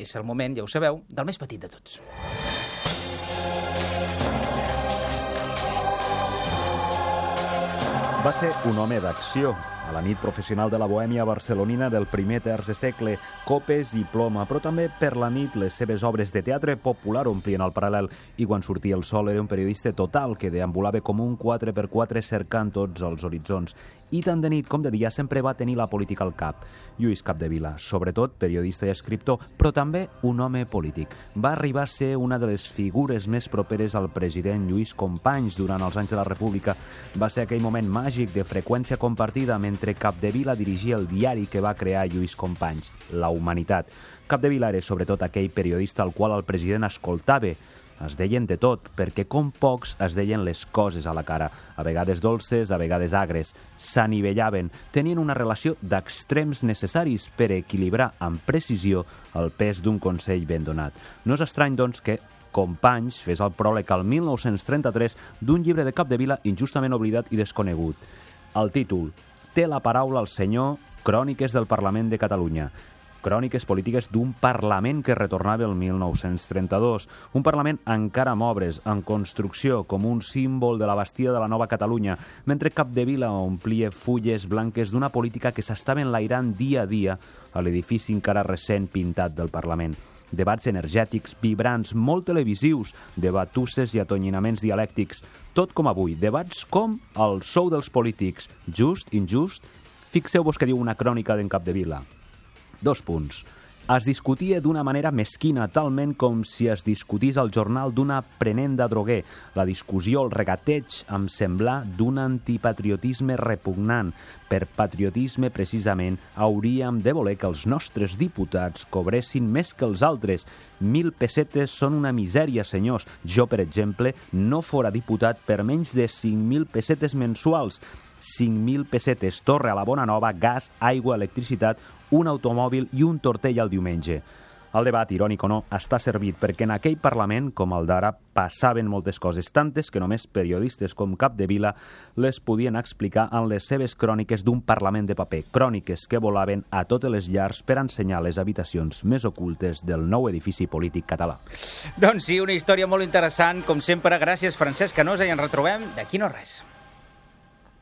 És el moment, ja ho sabeu, del més petit de tots. Va ser un home d'acció. A la nit professional de la bohèmia barcelonina del primer terç segle, copes i ploma, però també per la nit les seves obres de teatre popular omplien el paral·lel i quan sortia el sol era un periodista total que deambulava com un 4x4 cercant tots els horitzons. I tant de nit com de dia sempre va tenir la política al cap. Lluís Capdevila, sobretot periodista i escriptor, però també un home polític. Va arribar a ser una de les figures més properes al president Lluís Companys durant els anys de la República. Va ser aquell moment màgic de freqüència compartida mentre Capdevila dirigia el diari que va crear Lluís Companys, La Humanitat. Capdevila era sobretot aquell periodista al qual el president escoltava, es deien de tot, perquè com pocs es deien les coses a la cara, a vegades dolces, a vegades agres, s'anivellaven, tenien una relació d'extrems necessaris per equilibrar amb precisió el pes d'un consell ben donat. No és estrany, doncs, que Companys fes el pròleg al 1933 d'un llibre de Capdevila injustament oblidat i desconegut. El títol Té la paraula el senyor Cròniques del Parlament de Catalunya cròniques polítiques d'un Parlament que retornava el 1932. Un Parlament encara amb obres, en construcció, com un símbol de la bastia de la nova Catalunya, mentre Capdevila omplia fulles blanques d'una política que s'estava enlairant dia a dia a l'edifici encara recent pintat del Parlament debats energètics, vibrants, molt televisius, debatusses i atonyinaments dialèctics, tot com avui, debats com el sou dels polítics, just, injust. Fixeu-vos que diu una crònica d'en Capdevila. Dos punts. Es discutia d'una manera mesquina, talment com si es discutís al jornal d'un aprenent de droguer. La discussió, el regateig, em sembla d'un antipatriotisme repugnant. Per patriotisme, precisament, hauríem de voler que els nostres diputats cobressin més que els altres. Mil pessetes són una misèria, senyors. Jo, per exemple, no fora diputat per menys de 5.000 pessetes mensuals. 5.000 pessetes, torre a la Bona Nova, gas, aigua, electricitat, un automòbil i un tortell al diumenge. El debat, irònic o no, està servit perquè en aquell Parlament, com el d'ara, passaven moltes coses, tantes que només periodistes com Capdevila les podien explicar en les seves cròniques d'un Parlament de paper, cròniques que volaven a totes les llars per ensenyar les habitacions més ocultes del nou edifici polític català. Doncs sí, una història molt interessant, com sempre. Gràcies, Francesc Canosa, i ens retrobem d'aquí no res.